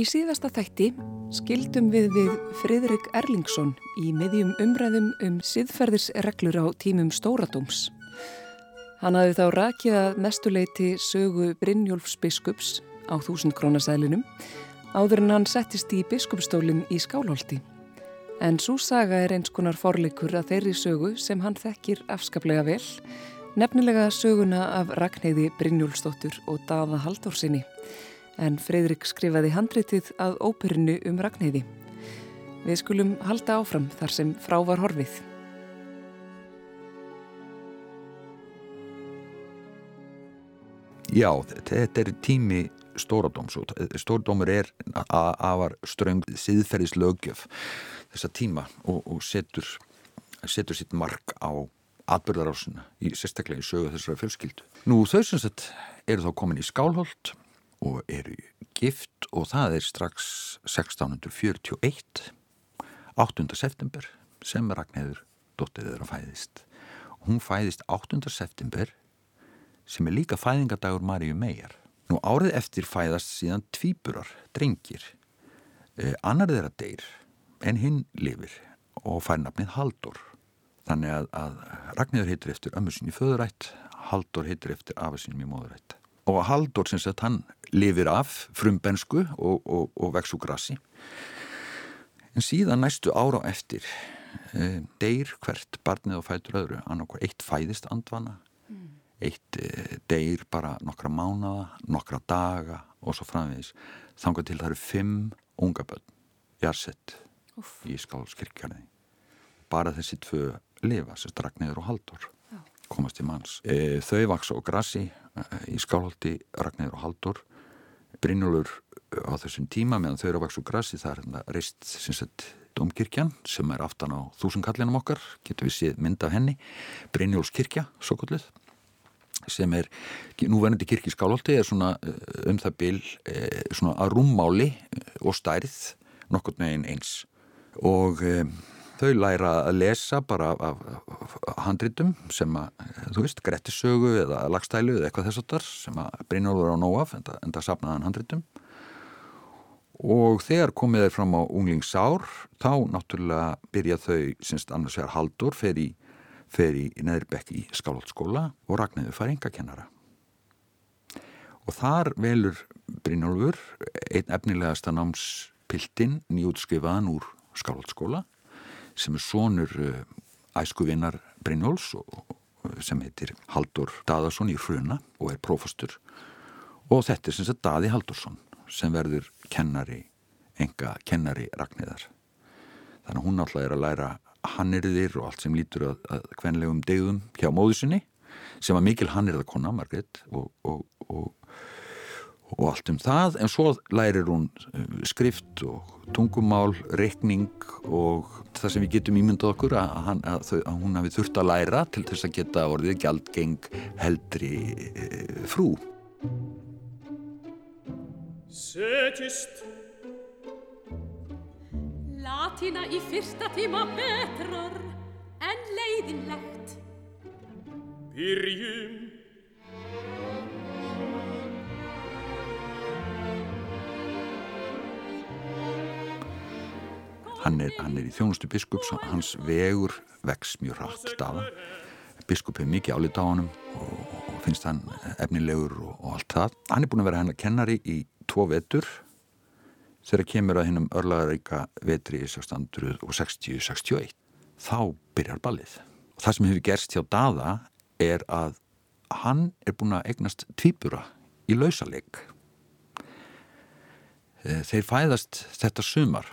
Í síðasta þætti skildum við við Fridrik Erlingsson í miðjum umræðum um siðferðisreglur á tímum Stóradóms. Hann hafði þá rakið að mestuleiti sögu Brynjólfs biskups á þúsund krónasælinum áður en hann settist í biskupstólinn í Skálholti. En svo saga er eins konar forleikur að þeirri sögu sem hann þekkir afskaplega vel, nefnilega söguna af Ragnheiði Brynjólfsdóttur og Daða Haldórsinni en Fredrik skrifaði handritið að óperinu um Ragnheiði. Við skulum halda áfram þar sem frá var horfið. Já, þetta er tími stóradóms og stóradómur er afar ströng siðferðislaugjöf þessa tíma og, og setur, setur sitt mark á atbyrðarásuna sérstaklega í sögu þessara fjölskyldu. Nú þau sem sagt eru þá komin í skálholt og eru gift og það er strax 1641 8. september sem Ragnhildur dóttir þeirra fæðist hún fæðist 8. september sem er líka fæðingadagur Maríu Meijar nú árið eftir fæðast síðan tvíburar, drengir eh, annar þeirra deyr en hinn lifir og fær nafnið Haldur þannig að, að Ragnhildur heitir eftir ömmu sinni föðurætt Haldur heitir eftir afa sinni í móðurætt og Haldur sem sagt hann lifir af frumbensku og, og, og vex úr grassi en síðan næstu ára á eftir e, deyr hvert barnið og fætur öðru. Annarkor eitt fæðist andvana mm. eitt e, deyr bara nokkra mánada, nokkra daga og svo framvegis. Þangar til það eru fimm unga börn. Jarsett í skálskirkjarni bara þessi tvö lifa, sem Ragnæður og Haldur komast í manns. E, þau vaks og grassi e, í skálhaldi Ragnæður og Haldur Brynjólfur e, á þessum tíma meðan þau eru að vaks og grassi það er hérna reist sinnsett domkirkjan sem er aftan á þúsunkallinum okkar getur við séð mynd af henni. Brynjóls kirkja, svo kvöldið sem er, núverandi kirkji skálhaldi er svona e, um það bil svona að rúmmáli og stærð nokkur neginn eins. Og þau læra að lesa bara af, af, af handritum sem að, þú veist, Grettisögu eða lagstælu eða eitthvað þess að þar sem að Brynjólfur á nóaf en það sapnaðan handritum. Og þegar komið þeir fram á unglingsár þá náttúrulega byrja þau semst annars vegar haldur fer í, í neðurbekk í skálhaldskóla og Ragnæður fær engakennara og þar velur Brynjólfur einn efnilegasta námspiltin nýjútskrifaðan úr skálhaldskóla sem er sonur uh, æskuvinnar Brynjóls sem heitir Haldur Daðarsson í Hruna og er prófastur. Og þetta er sem sagt Daði Haldursson sem verður kennari enga kennari Ragnæðar þannig að hún alltaf er að læra hannirðir og allt sem lítur að, að kvenlegum degðum hjá móðusinni sem var mikil hannirða kona Margret og, og, og og allt um það en svo lærir hún uh, skrift og tungumál, reikning og það sem við getum ímyndað okkur að, hann, að, þau, að hún hafi þurft að læra til þess að geta orðið gjaldgeng heldri e, frú. Setjist. Latina í fyrsta tíma betrar en leiðinlegt. Byrjum hann er, hann er í þjónustu biskups hans vegur vex mjög rætt dafa biskup hefur mikið álít á hann og, og finnst hann efnilegur og, og allt það. Hann er búin að vera hennar kennari í tvo vetur. Þegar kemur að hennum örlaðaríka vetri í 1660-61 þá byrjar ballið. Og það sem hefur gerst hjá Dada er að hann er búin að egnast tvýbura í lausaleg eh, þeir fæðast þetta sumar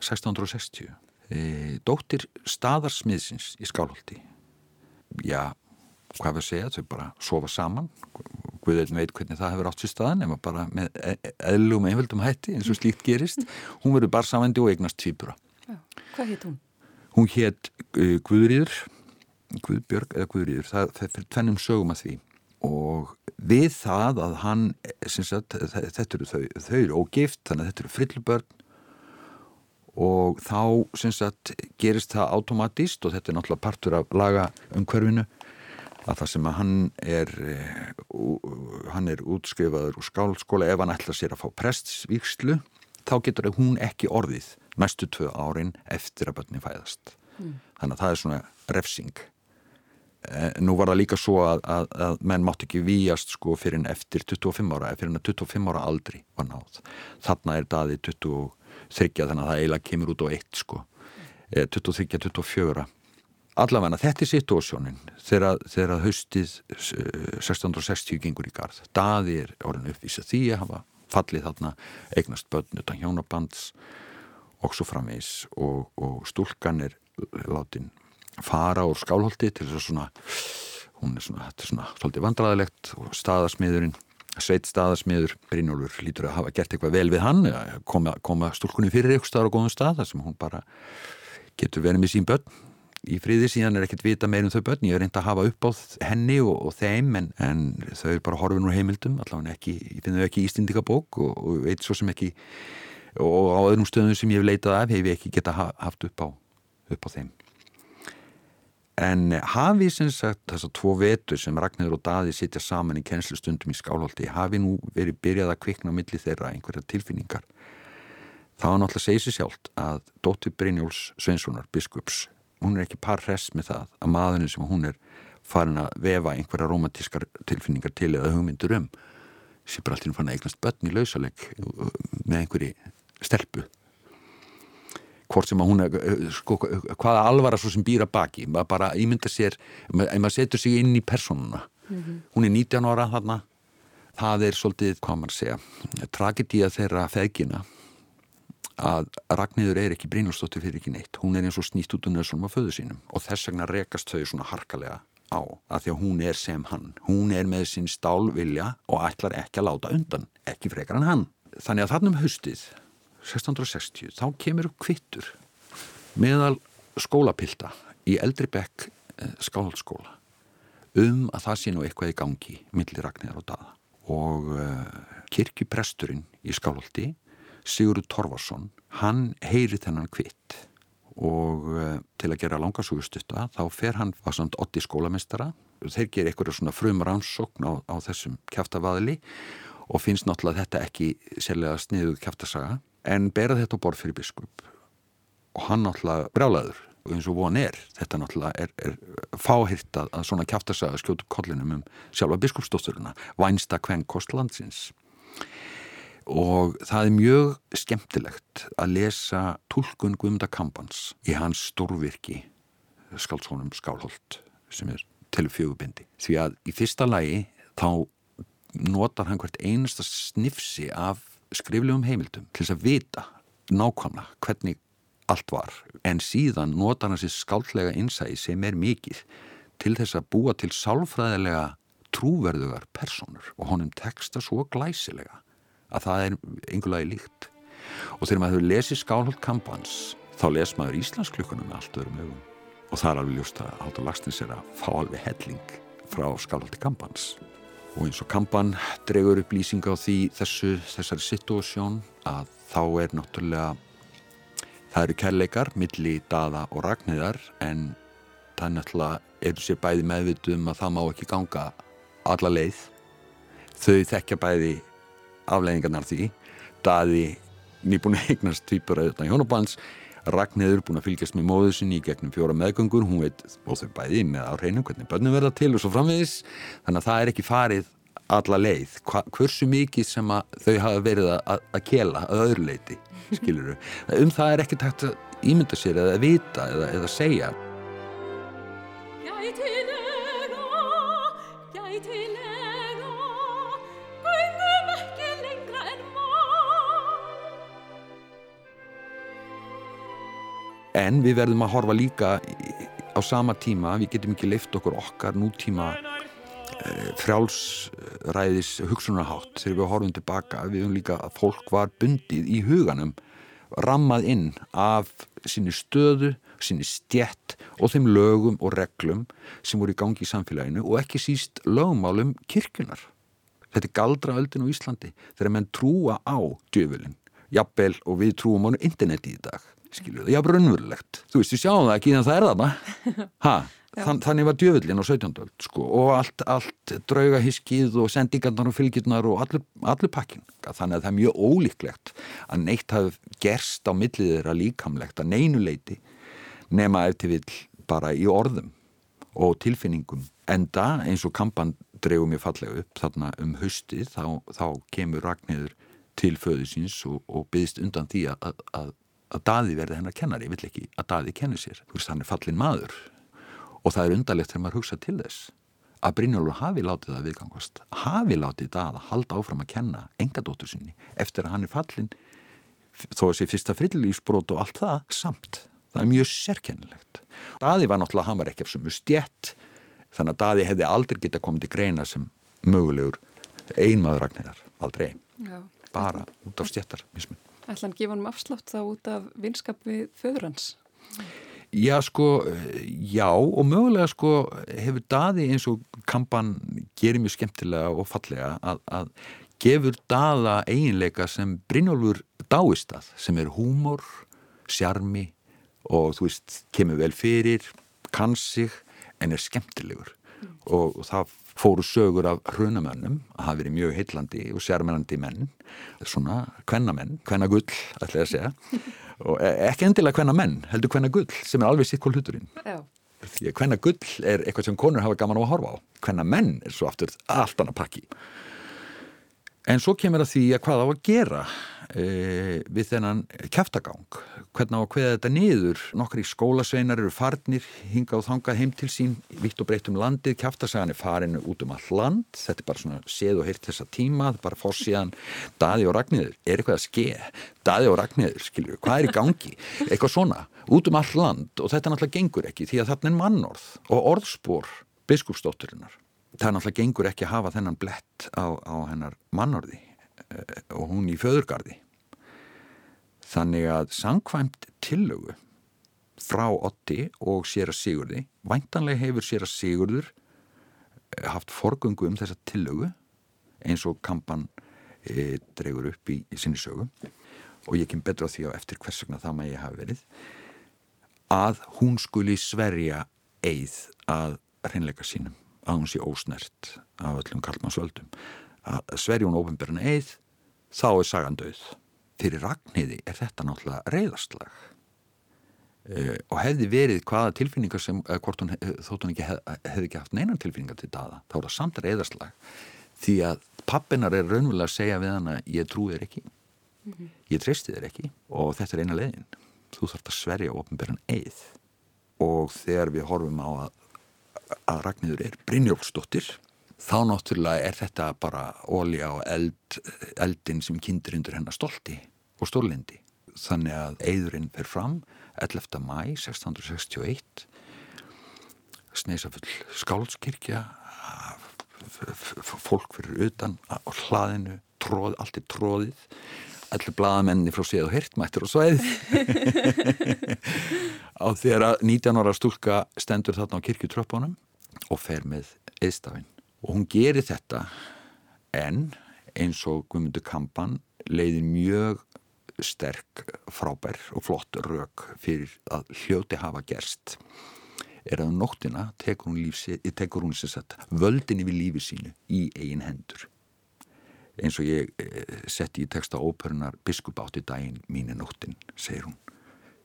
1660 e, dóttir staðarsmiðsins í Skálholti. Já, hvað við segja þau bara sofa saman. Guðeilin veit hvernig það hefur átt sér staðan en bara með e, e, eðlum einveldum hætti eins og slíkt gerist. Hún verður bara samvendi og eignast já, Hvað hétt hún? Hún hétt uh, Guðrýður Guðbjörg eða Guðrýður það, það fyrir tvennum sögum að því. Og við það að hann sagt, þetta eru þau, þau eru ógift þannig að þetta eru frillubörn og þá sagt, gerist það automatist og þetta er náttúrulega partur af laga umhverfinu að það sem að hann er eh, hann er útskrifaður úr skálskóla ef hann ætla sér að fá prestsvíkslu þá getur hún ekki orðið næstu tvö árin eftir að börni fæðast. Mm. þannig að það er svona refsing. Eh, nú var það líka svo að, að, að menn mátt ekki víjast sko fyrir en eftir 25 ára fyrir en að 25 ára aldri var náð. Þarna er daði 23 þannig að það eiginlega kemur út á eitt sko. 23-24 eh, allavega þetta er situasjónin. Þegar, þegar haustið 1660 eh, gengur í gard daði er orðin uppvísa því að hafa fallið þarna eignast börn utan hjónabands og svo framvegs og, og stúlkan er látin fara úr skálholti til þess að svona hún er svona, þetta er svona svolítið vandraðilegt og staðasmiðurinn sveit staðasmiður, Brynjólfur lítur að hafa gert eitthvað vel við hann koma, koma stúlkunni fyrir ykkur staðar á góðum stað þar sem hún bara getur verið með sín börn í friði. Síðan er ekkert vita meir um þau börn. Ég er reynd að hafa upp á henni og, og þeim en, en þau er bara horfin úr heimildum allavega ekki, ég finn þau ekki í Ístindikabók og, og veit svo sem ekki og á öðrum stöðum sem ég hef leitað af hef ég ekki geta haft upp á, upp á þeim en hafi sem sagt þessar tvo vetur sem Ragnarður og Daði sitja saman í kennslustundum í skálholti hafi nú verið byrjað að kvikna á milli þeirra einhverja tilfinningar þá er náttúrulega segja sér sjálft að Dóttir Brynjóls Sveinssonar biskups hún er ekki par hress með það að maðurinn sem hún er farin að vefa einhverja romantískar tilfinningar til eða hugmyndur um sem bara alltaf fann að eignast börn í lausaleg með einhverji stelpu hvort sem að hún er sko, hvaða alvara svo sem býra baki. Maður bara ímynda sér ef maður setur sig inn í personuna mm -hmm. hún er 19 ára þarna. Það er svolítið, hvað maður segja tragedía þeirra feðgina að Ragnhildur er ekki Brynjólfsdóttir fyrir ekki neitt. Hún er eins og snýst út unna svona föðu sínum og þess vegna rekast þau svona harkalega á að því að hún er sem hann. Hún er með sinn stálvilja og ætlar ekki að láta undan, ekki frekar en hann. Þannig að þarna um haustið 1660 þá kemur upp kvittur meðal skólapilda í eldri bekk eh, skálhaldsskóla um að það sé nú eitthvað í gangi millir Ragnhildar og Dada og uh, kirkjupresturinn í skálhaldi Sigurður Torvarsson hann heyri þennan kvitt. Og uh, til að gera langarsugustutta þá fer hann á samt 80 skólamestara þeir gerir eitthvað svona frum rannsókn á, á þessum kæftavaðli og finnst náttúrulega þetta ekki sérlega sniðuð kæftasaga en berað þetta á borð fyrir biskup. Og hann náttúrulega brálaður og eins og von er, þetta náttúrulega er, er fáhirt að, svona kæftasaga skjótu kollinum um sjálfa biskupsdótturina vænsta kvenn kostlandsins og það er mjög skemmtilegt að lesa tólkun Guðmunda Kampans í hans stórvirki skálsónum Skálholt sem er til fjögubindi því að í fyrsta lagi þá notar hann hvert einasta snifsi af skriflegum heimildum til þess að vita nákvæmlega hvernig allt var. En síðan notar hann sér skáldlega innsæði sem er mikið til þess að búa til sálfræðilega trúverðugar personur og honum texta svo glæsilega að það er einhverlega líkt. Og þegar maður hefur lesið skálholt kampans þá les maður Íslandsklukkunum með allt öðrum ögum og það er alveg ljúst að Hátur Lagstins er að fá alveg helling frá skálholti kampans og eins og kampan dregur upp lýsinga á því þessu, þessari situasjón að þá er náttúrulega það eru kærleikar milli daða og ragnæðar en það er náttúrulega eru sér bæði meðvitum að það má ekki ganga alla leið. Þau þekkja bæði afleggingarnar því. Daði nýbúin eignast týpur auðvitað hjónabands Ragnæður búin að fylgjast með móðu sinni í gegnum fjóra meðgöngur, hún veit og þau bæði með á hreinu hvernig börnum verða til og svo framvegis, þannig að það er ekki farið alla leið, Hva, hversu mikið sem þau hafa verið að, að kela að öðru leiti, skilur þau um það er ekki takt að ímynda sér eða vita eða, eða segja en við verðum að horfa líka á sama tíma, við getum ekki leift okkur okkar nútíma eh, frjálsræðis hugsunarhátt þegar við horfum tilbaka. Við höfum líka að fólk var bundið í huganum rammað inn af sinni stöðu, sinni stjett og þeim lögum og reglum sem voru í gangi í samfélaginu og ekki síst lögumálum kirkunar þetta er galdra öldin á Íslandi þegar menn trúa á djöfulin jafnvel og við trúum á interneti í dag skilur já, brunverulegt þú veist, við sjáum það ekki en það er þarna ha, Þann, þannig var djöfullin á 17. öld sko, og allt, allt draugahiskið og sendingarnar og fylgjurnar og allur, allur pakkin. Þannig að það er mjög ólíklegt að neitt hafi gerst á millið þeirra líkamlegt að neinuleiti nema eftir vill bara í orðum og tilfinningum. Enda eins og kampan dreifum ég fallega upp þarna um haustið þá, þá kemur Ragnhildur til föðusins og, og byggðist undan því að, að, að Daði verði hennar kennari. Ég vill ekki að Daði kenni sér. Þú veist, hann er fallin maður og það er undarlegt þegar maður hugsa til þess að Brynjólfur hafi látið það viðgangast hafi látið það að halda áfram að kenna engadóttur sinni eftir að hann er fallin þó að sé fyrsta frillífsbrót og allt það samt það er mjög sérkennilegt Daði var náttúrulega, hann var ekki af sumu stjett þannig að Daði hefði aldrei geta komið til greina sem mögulegur einmaður ragnar, aldrei Já. bara út af stjettar Ætla hann gefa hann afslátt þá út af vinskap við föður hans? Já sko, já og mögulega sko hefur daði eins og kampan gerir mjög skemmtilega og fallega að, að gefur daða eiginleika sem Brynjólfur dáist að sem er húmor, sjarmi og þú veist, kemur vel fyrir, kann sig en er skemmtilegur mm. og, og það fóru sögur af hrunamönnum að hafa verið mjög heillandi og sérmennandi menn, svona kvennamenn, kvennagull ætla ég að segja. Og e, ekki endilega hvenna menn, heldur hvenna gull sem er alveg sitt kól hluturinn. Því að hvenna gull er eitthvað sem konur hafa gaman á að horfa á. Hvenna menn er svo aftur allt annað pakki. En svo kemur að því að hvað á að gera e, við þennan kæftagang hvernig á að hveða þetta niður? Nokkri skólasveinar eru farnir hinga og þangað heim til sín vitt og breytt um landið, kæftasagan er farinu út um all land, þetta er bara svona séð og heyrt þessa tíma, það er bara fórsíðan Daði og Ragnhildur, er eitthvað að skeið Daði og Ragnhildur, skilju, hvað er í gangi? Eitthvað svona, út um all land. Og þetta náttúrulega gengur ekki því að þarna er mannorð og orðspor biskupsdótturinnar. Það náttúrulega gengur ekki að hafa þennan blett á, á hennar mannorði og hún í föðurgarði. Þannig að sangkvæmt tillögu frá Otti og sér að Sigurði, væntanlega hefur sér að Sigurður eh, haft forgöngu um þessa tillögu eins og kampan e, dregur upp í, í sinni sögu. Og ég kem betra á því á eftir hvers vegna það maður ég hafi verið. Að hún skuli sverja eið að hreinleika sínum að hún sé ósnert af öllum kallmannsvöldum að sverja hún ofinberna eið þá er sagan döð fyrir Ragnhiði er þetta náttúrulega reyðarslag uh, og hefði verið hvaða tilfinningar sem, hvort hún uh, þótt hún ekki hef, hefði ekki haft neinan tilfinningar til daða, þá er það samt reyðarslag því að pappinar er raunverulega að segja við hana ég trú þér ekki. -hmm. ég treysti þér ekki. Og þetta er eina leiðin. Þú þarfst að sverja ofnbæran eið. Og þegar við horfum á að, að Ragnhiður er Brynjólfsdóttir þá náttúrulega er þetta bara ólja og eld, eldin sem kindur undir hennar stolti og stórlindi. Þannig að eigðurinn fer fram 11. mæ 1661 sneisafull skálskirkja fólk fyrir utan og hlaðinu tróð, allt er tróðið allir bladamenni frá séð og hirtmættur og svæð á þegar 19 ára stúlka stendur þarna á kirkjutröppunum og fer með eðstafinn og hún gerir þetta en eins og Guðmundur Kampan leiðir mjög sterk, frábær og flott rauk fyrir að hljóti hafa gerst. Er að um nóttina tekur hún, lífsi, tekur hún sett, völdin yfir lífi sínu í eigin hendur. Eins og ég eh, setti í texta óperunar biskup átti daginn mín er nóttin, segir hún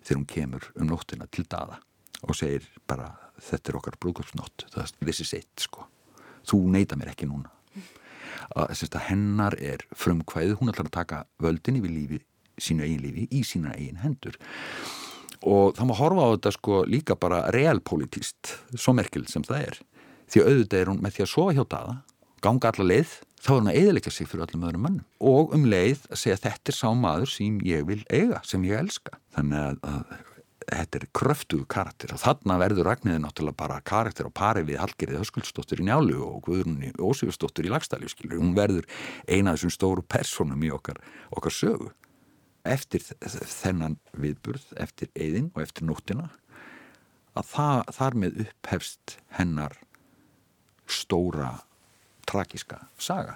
þegar hún kemur um nóttina til dada og segir bara þetta er okkar brúkvöldsnótt, það er þessi seitt sko þú neyta mér ekki núna. Að, að hennar er frumkvæðið, hún ætlar að taka völdin yfir lífi, sínu eigin lífi í sína eigin hendur. Og það má horfa á þetta sko líka bara realpolitíst, svo merkil sem það er. Því auðvitað er hún með því að sofa hjá daða, ganga alla leið þá er hún að eðilegja sig fyrir öllum öðrum mannum og um leið að segja þetta er sá maður sem ég vil eiga, sem ég elska. Þannig að, að þetta er kröftuðu karakter og þarna verður Ragnæði náttúrulega bara karakter og pari við Hallgerið Öskuldsdóttir í Njálu og Guðrunni Ósífusdóttir í Lagstæli hún verður eina af þessum stóru personum í okkar, okkar sögu. Eftir þennan viðburð eftir eigin og eftir nóttina að það, þar með upphefst hennar stóra tragíska saga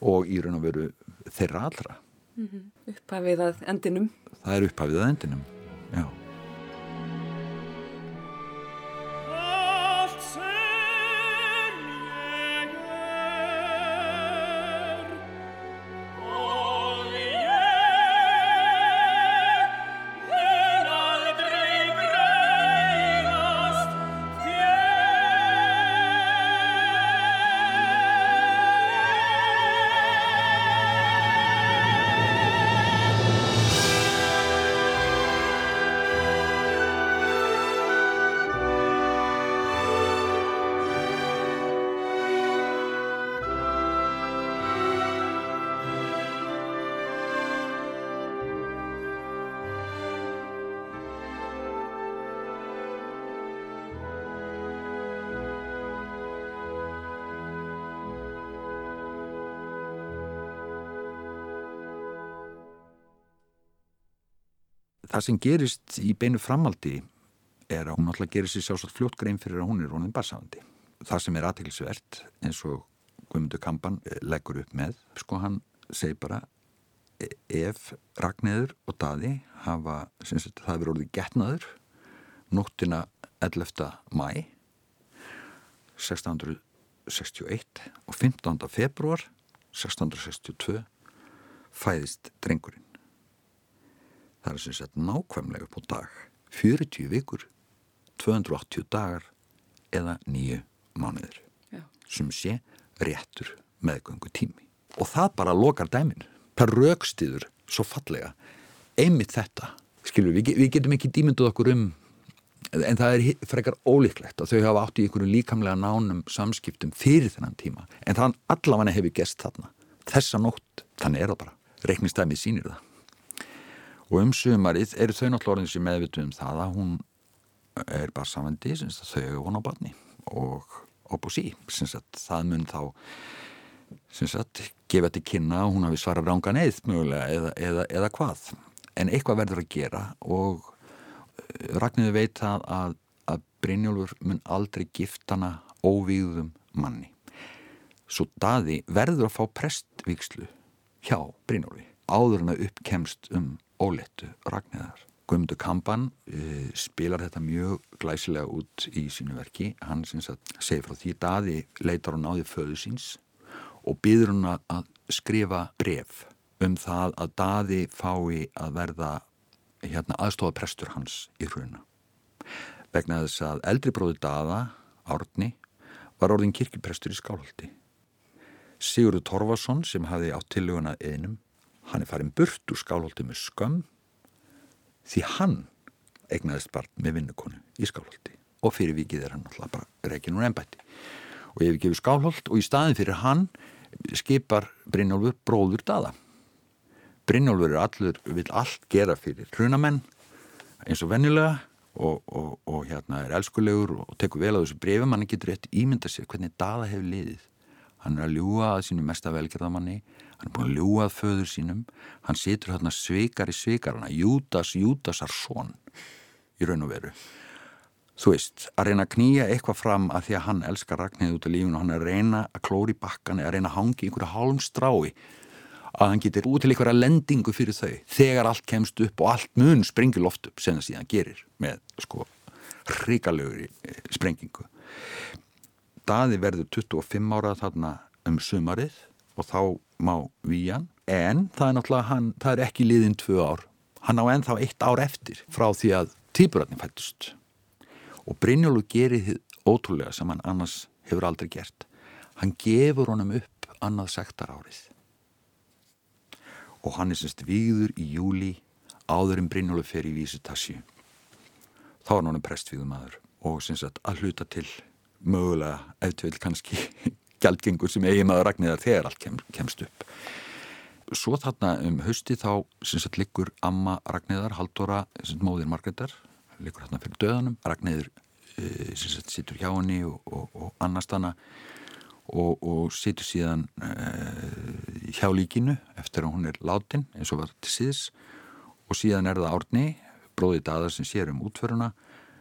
og í raun og veru þeirra allra. Mm -hmm. Upphafið að endinum. Það er upphafið að endinum, já það sem gerist í beinu framaldi er að hún alltaf gerir sér sjálfsagt fljótt grein fyrir að hún er ronin barsafandi. Það sem er aðtilsvert eins og Guðmundur Kampan eh, leggur upp með, sko hann segir bara e- ef Ragnæður og Daði hafa, sem sagt, það hefur orðið getnaður nóttina 11. mæ 1661 og 15. februar 1662 fæðist drengurinn. Það er sem sagt nákvæmlega upp á dag. 40 vikur 280 dagar eða nýju mánuður Já. sem sé réttur meðgöngu tími og það bara lokar dæmin. Það raukstiður svo fallega. Einmitt þetta. Skilur, við, við getum ekki dýmynduð okkur um en það er frekar ólíklegt að þau hafa átt í einhverju líkamlega nánum samskiptum fyrir þennan tíma. En þann allafanna hefur gest þarna. Þessa nótt, þannig er það bara. Reiknistæmið sýnir það og um sumarið eru þau náttúrulega orðin sem meðvitu um það að hún er bara samvendi þau hefur von á barni og opposí, sem sagt, það mun þá sagt, gefa til kynna að hún hafi svarað ránga neið mögulega eða, eða, eða hvað. En eitthvað verður að gera og Ragnarður veit það að, að Brynjólfur mun aldrei giftana óvíðum manni. Svo daði verður að fá prestvíkslu hjá Brynjólfi áður en að uppkemst um ólettu Ragnarðar Guðmundur Kampan uh, spilar þetta mjög glæsilega út í sínu verki. Hann segir frá því daði leitar og náði föðu síns og býður hann að- skrifa bref um það að daði fái að verða hérna, aðstofa prestur hans í hruna. Vegna þess að eldri bróði daða, Árni var orðin kirkjuprestur í Skálholti. Sigurður Torfason sem hafði átt tillöguna einum hann er farin burt úr Skálholti með skömm því hann eignaðist barn með vinnukonu í Skálholti. Og fyrir vikið er hann alltaf bara reikin úr ennbætti og ég hef gefið Skálholt og í staðin fyrir hann skipar Brynjólfur bróður daða. Brynjólfur er allur, vil allt gera fyrir hrunamenn eins og venjulega og, og, og hérna er elskulegur og tekur vel á þessu brefum hann getur rétt ímynda sér hvernig daða hefur liðið. Hann er að ljúa að sínu mesta velgerðamanni hann er búin að ljúa að föður sínum. Hann situr hérna svikar í svikarana Júdas, Júdasar son í raun og veru. Þú veist, að reyna að knýja eitthvað fram að því að hann elskar Ragnhildi út af lífinu og hann er að reyna að klóri bakkan eða að reyna að hangi einhverju hálm strái að hann getur út til einhverja lendingu fyrir þau þegar allt kemst upp og allt mun springir loft upp sem það síðan gerir með sko hrikalögur sprengingu. Daði verður 25 ára þarna um sumarið og þá má víjan en það er náttúrulega hann, það er ekki liðin tvö ár. Hann á ennþá eitt ár eftir frá því að týpuratni fættust og Brynjólu gerir þið ótrúlega sem hann annars hefur aldrei gert. Hann gefur honum upp annað sektar árið og hann er semst víður í júli áður en Brynjólu fer í vísutassi þá er hann prestvíðum aður og semst að hluta til mögulega eftir vil kannski gjaldgengur sem eigi maður ragniðar þegar allt kem, kemst upp. Svo þarna um hausti þá sem sagt liggur amma Ragnæðar Haldóra, sem móðir Margreðar liggur þarna fyrir döðanum. Ragnæður e, sem sagt situr hjá henni og, og, og annast hana og, og situr síðan e, hjá líkinu eftir að hún er látin eins og var til síðs og síðan er það Árni bróði Daða sem sér um útföruna.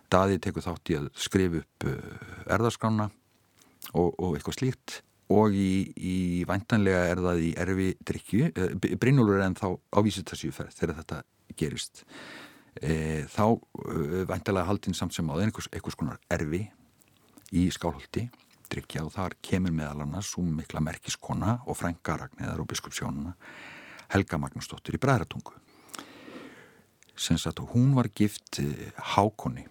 Daði tekur þátt í að skrifa upp erðarskrána og, og eitthvað slíkt. Og í, í væntanlega er það í erfi drikju, Brynjólfur er en þá á vísutasjöferð þegar þetta gerist. E, þá e, væntanlega haldinn samt sem á einhvers, einhvers konar erfi í skálholti drikja og þar kemur meðal annars svo mikla merkiskona og frænga Ragnæðar og biskupsjónuna Helga Magnúsdóttir í Bræðratungu sem sagt og hún var gift Hákonni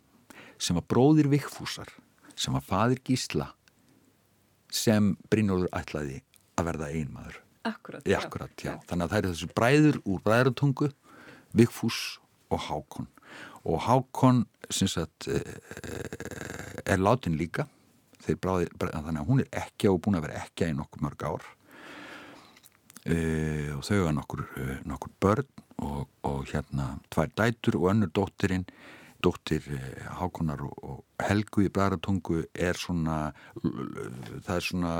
sem var bróðir Vigfúsar sem var fadir Gísla sem Brynjólfur ætlaði að verða einmaður. Akkurat, já. Akkurat, já. Þannig að það eru þessu bræður úr bræðratungu, Vigfús og Hákon. Og Hákon, sem sagt, er látin líka. Bráði, þannig að hún er ekki og búin að vera ekki í nokkur mörg ár. E, og þau hafa nokkur, nokkur börn og, og hérna tvær dætur og önnur dóttirinn dóttir Hákonar og Helgu í Bræðratungu er svona það er svona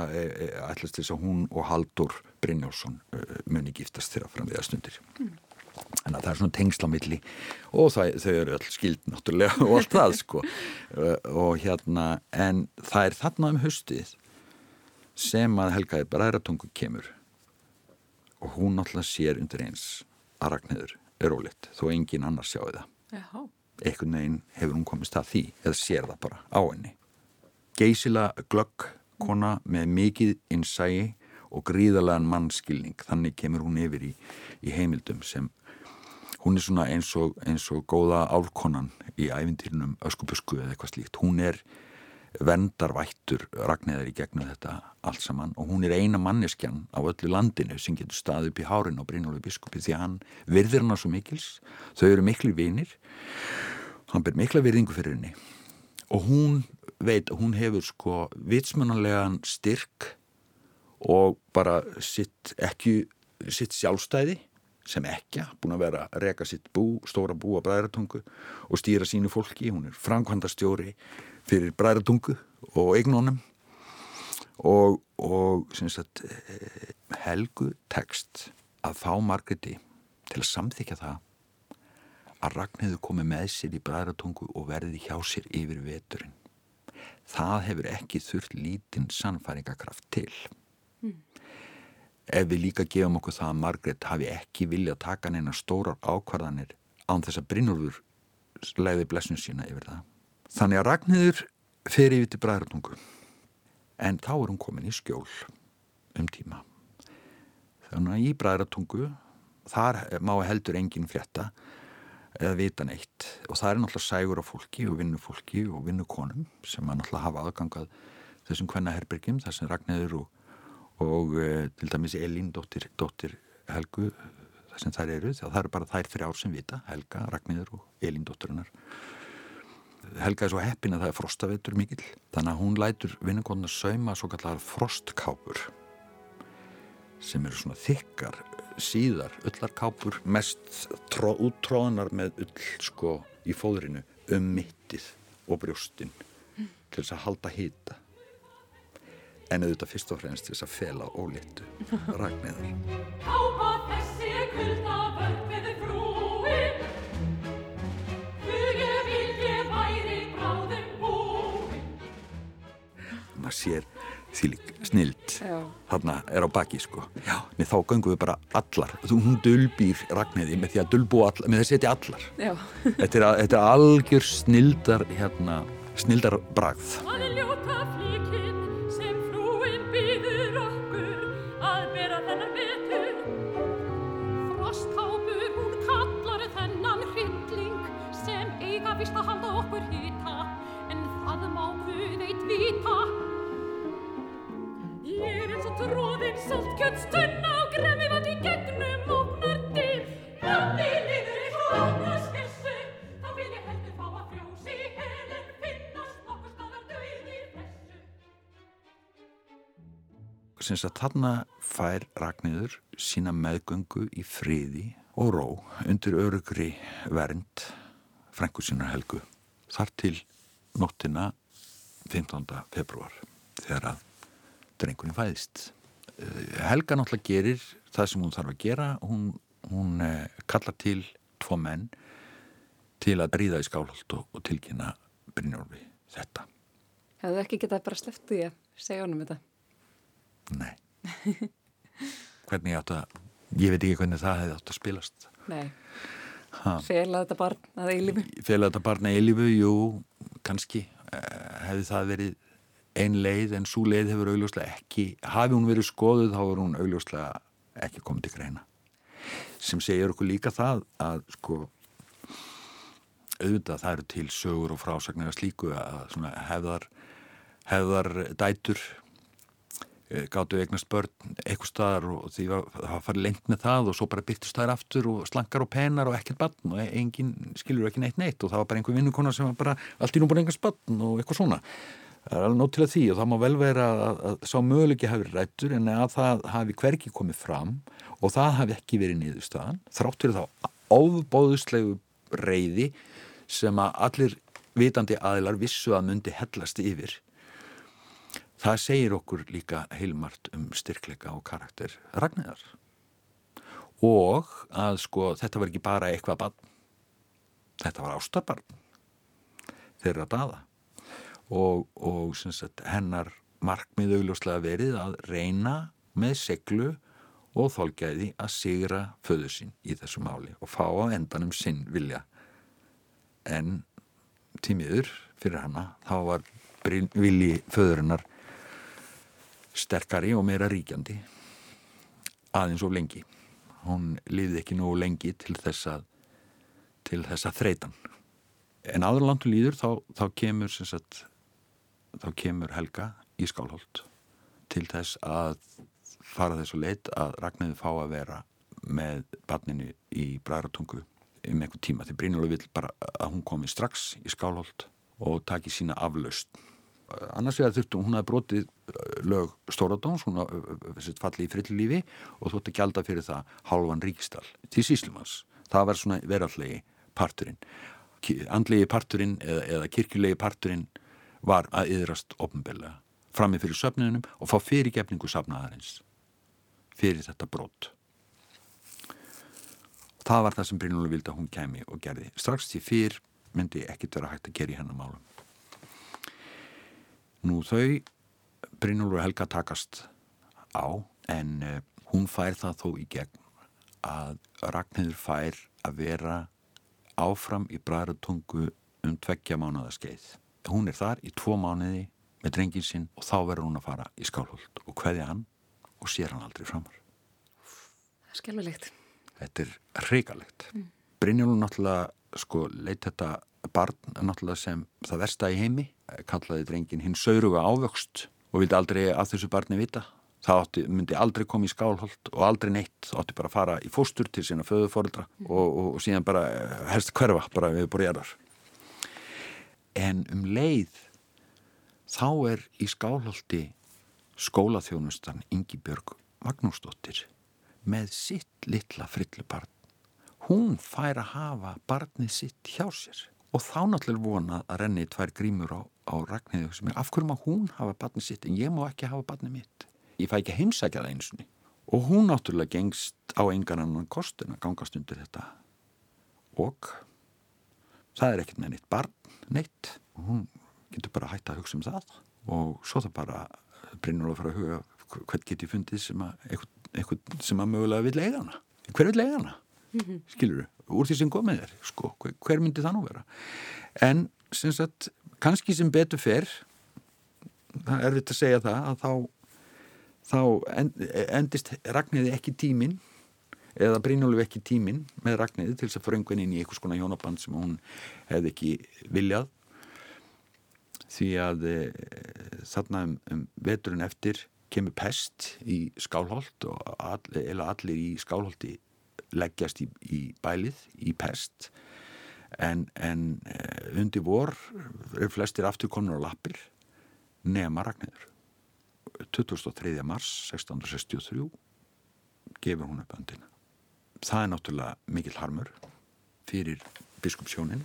ætlast þess að hún og Haldur Brynjálsson muni giftast þeirra fram við að stundir mm. Að það er svona tengslamilli og það, þau eru öll skild náttúrulega og allt það sko og hérna en það er þarna um haustið sem að Helgaði Bræðratungu kemur og hún náttúrulega sér undir eins að Ragnhildur er ólitt þó engin annars sjáu það. Já. Ekkert neginn hefur hún komist að því eða sér það bara á henni. Geysila glögg kona með mikið innsægi og gríðalegan mannskilning þannig kemur hún yfir í, í heimildum sem hún er svona eins og, eins og góða álkonan í æfintýrnum öskubusku eða eitthvað slíkt. Hún er vendarvættur ragnæðar í gegnum þetta allt saman. Og hún er eina manneskjan á öllu landinu sem getur staðið upp í hárin á Brynjólu biskupi því hann virðir hana svo mikils. Þau eru miklu vinir. Hann ber mikla virðingu fyrir henni. Og hún veit að hún hefur sko vitsmannanlegan styrk og bara sitt ekki sitt sjálfstæði sem ekki, búin að vera að reka sitt bú, stóra bú á bræðratungu og stýra sínu fólki, hún er framkvæmdastjóri fyrir bræðratungu og eignónum og, og sagt, eh, helgu tekst að fá Margreti til að samþykja það að Ragnhildur komi með sér í bræðratungu og verði hjá sér yfir veturinn. Það hefur ekki þurft lítinn sannfæringakraft til. Ef við líka gefum okkur það að Margret hafi ekki vilja að taka neina stórar ákvarðanir án þess að Brynjólfur leiði blessun sína yfir það. Þannig að Ragnhildur fer yfir til Bræðartungu en þá er hún komin í skjól um tíma. Þannig að í Bræðartungu þar má heldur enginn frétta eða vita neitt og það er náttúrulega sægur af fólki og vinnufólki og vinnukonum sem að náttúrulega hafa aðgangað þessum hvenna herbergjum þar sem Ragnhildur og og uh, til dæmis Elín, dóttir, dóttir Helgu, það sem þær eru það eru bara þær þrjár sem vita, Helga, Ragnhildur og Elín dótturinnar Helga er svo heppin að það er frostavetur mikill, þannig að hún lætur vinningonar sauma svo kallar frostkápur sem eru svona þykkar síðar, öllarkápur mest tró, úttróðanar með ull sko í fóðrinu um mittið og brjóstin mm. til þess að halda hýta en auðvitað fyrst og fremst þess að fela óléttu ragnæðar. Kápa þessi kulda vörð við frúi. Hugi vilji væri bráðum búi. Maður sér því lík snild þarna er á baki sko. Já, með þá gangum við bara allar. Hún dölbýr ragnæði með því að dölbú allar með því að setja allar. Þetta er, þetta er algjör snildar hérna, snildar bragð syns að þarna fær Ragnhildur sína meðgöngu í friði og ró undir örugri vernd frængu sína helgu þar til nóttina 15. februar þegar að drengurinn fæðist. Eh, helga náttúrulega gerir það sem hún þarf að gera hún, hún eh, kallar til tvo menn til að ríða í skálholt og, og tilkynna Brynjólfi þetta. Hefðu ekki getað bara því að segja honum þetta? Nei. Hvernig átt að ég veit ekki hvernig það hefði átt að spilast. Nei. Fela þetta barn að eilifu Fela þetta barn að eilifu, jú kannski. Eh, hefði það verið ein leið en svo leið hefur augljóslega ekki hafi hún verið skoðuð þá er hún augljóslega ekki komið til greina. Sem segir okkur líka það að sko auðvitað það eru til sögur og frásagnar slíku að hefðar hefðar dætur gáttu eignast börn eitthvað staðar og því að það farið lengt með það og svo bara byrtist þær aftur og slankar og penar og ekkert barn og engin skilur ekki neitt neitt og það var bara einhver vinnukona sem var bara allt í nú bara einhvers barn og eitthvað svona. Það er alveg nótt til að því og það má vel vera að, að sá möguleiki hafi rættur en að það hafi hverki komið fram og það hafi ekki verið niðurstaðan þráttur þá ábóðuslegu reyði sem að allir vitandi aðilar vissu að myndi hellast yfir Það segir okkur líka heilmart um styrkleika og karakter Ragnæðar og að sko þetta var ekki bara eitthvað barn. Þetta var ástarbarn þeirra daða. Og, og sagt, hennar markmið augljóslega verið að reyna með seglu og þólgæði að sigra föðu sín í þessu máli og fá á endanum sinn vilja. En tímiður fyrir hana þá var vilji föðurinnar sterkari og meira ríkjandi aðeins of lengi. Hún liði ekki nú lengi til þess að til þess að þreitan en áður landu líður þá, þá kemur sagt, þá kemur Helga í Skálholt til þess að fara þessu leitt að Ragnæði fá að vera með barninu í Bræratungu um einhver tíma. Því Brynjólu vill bara að hún komi strax í Skálholt og taki sína aflaust annars vegar þurftu, hún hafi brotið uh, lög Stóradóns, hún hafi uh, uh, fallið í frillilífi og þótti gælda fyrir það halvan ríkistall til síslumans það var svona verallegi parturinn. Andlegi parturinn eða, eða kirkjulegi parturinn var að yðrast ofnbeglega framið fyrir söfninunum og fá fyrirgefningu safnaðarins fyrir þetta brot. Það var það sem Brynjólu vildi að hún kemi og gerði. Strax því fyrr myndi ekkit vera hægt að gera í hennar málum Nú þau Brynjólfur Helga takast á en uh, hún fær það þó í gegn að Ragnhildur fær að vera áfram í bræðratungu um tveggja mánuða skeið. Hún er þar í tvo mánuði með drengin sinn og þá verður hún að fara í skálhóld og hveðja hann og sér hann aldrei framar. Skelvilegt. Þetta er hrigalegt. Mm. Brynjólfur náttúrulega sko leitt þetta barn náttúrulega sem það versta í heimi kallaði drengin hinn sauruga ávöxt og vildi aldrei að þessu barni vita. Það átti, myndi aldrei koma í skálholt og aldrei neitt, það átti bara að fara í fóstur til sína föðufóreldra mm. og, og, og síðan bara eh, helst hverfa bara við borjarar en um leið þá er í skálholti skólaþjónustan Ingi Björg Magnúsdóttir með sitt litla frillubarn. Hún fær að hafa barnið sitt hjá sér og þá náttúrulega vona að renni tvær grímur á, á Ragnhildu sem er af hverju má hún hafa barnið sitt en ég má ekki hafa barnið mitt? Ég fæ ekki heimsækja það einsunni og hún náttúrulega gengst á engan annan kostin að gangast undir þetta. Og það er ekkert með neitt barn neitt. Og hún getur bara hægt að hugsa um það. Og svo það bara brinnur að fara að huga hvern get ég fundið sem að eitthvað sem að mögulega vil eiga hana? Hver vil eiga hana? Mm -hmm. skilur þú úr því sem komið er sko, hver myndi það nú vera? En sem sagt, kannski sem betur fer það er vitt að segja það að þá, þá endist Ragnæði ekki tímin eða Brynjólu ekki tímin með Ragnæði til þess að fröngun inn í einhvers konar hjónaband sem hún hefði ekki viljað. Því að e, þarna um, um veturinn eftir kemur pest í skálholt og all, allir í skálholti leggjast í, í bælið, í pest en, en eh, undir vor er flestir aftur konur á lappir nema Ragnæður 23. mars 1663 gefur hún upp öndina það er náttúrulega mikil harmur fyrir biskupsjónin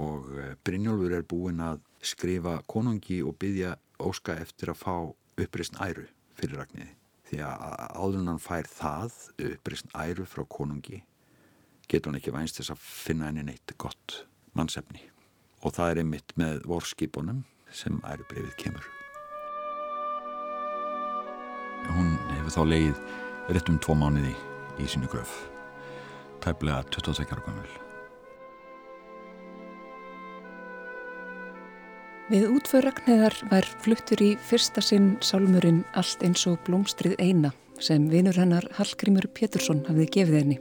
og eh, Brynjólfur er búinn að skrifa konungi og byggja óska eftir að fá uppreysn æru fyrir Ragnæði því að áður hann fær það upprýst æru frá konungi getur hann ekki vænst þess að finna henni neitt gott mannsefni. Og það er einmitt með vorskipunum sem ærubrifið kemur. Hún hefur þá leið rétt um tvo mánuði í sínu gröf. Tæplega 22 ára gammal Við útför Ragnheðar var fluttur í fyrsta sinn sálmurinn Allt eins og blómstrið eina sem vinur hennar Hallgrímur Pétursson hafði gefið henni.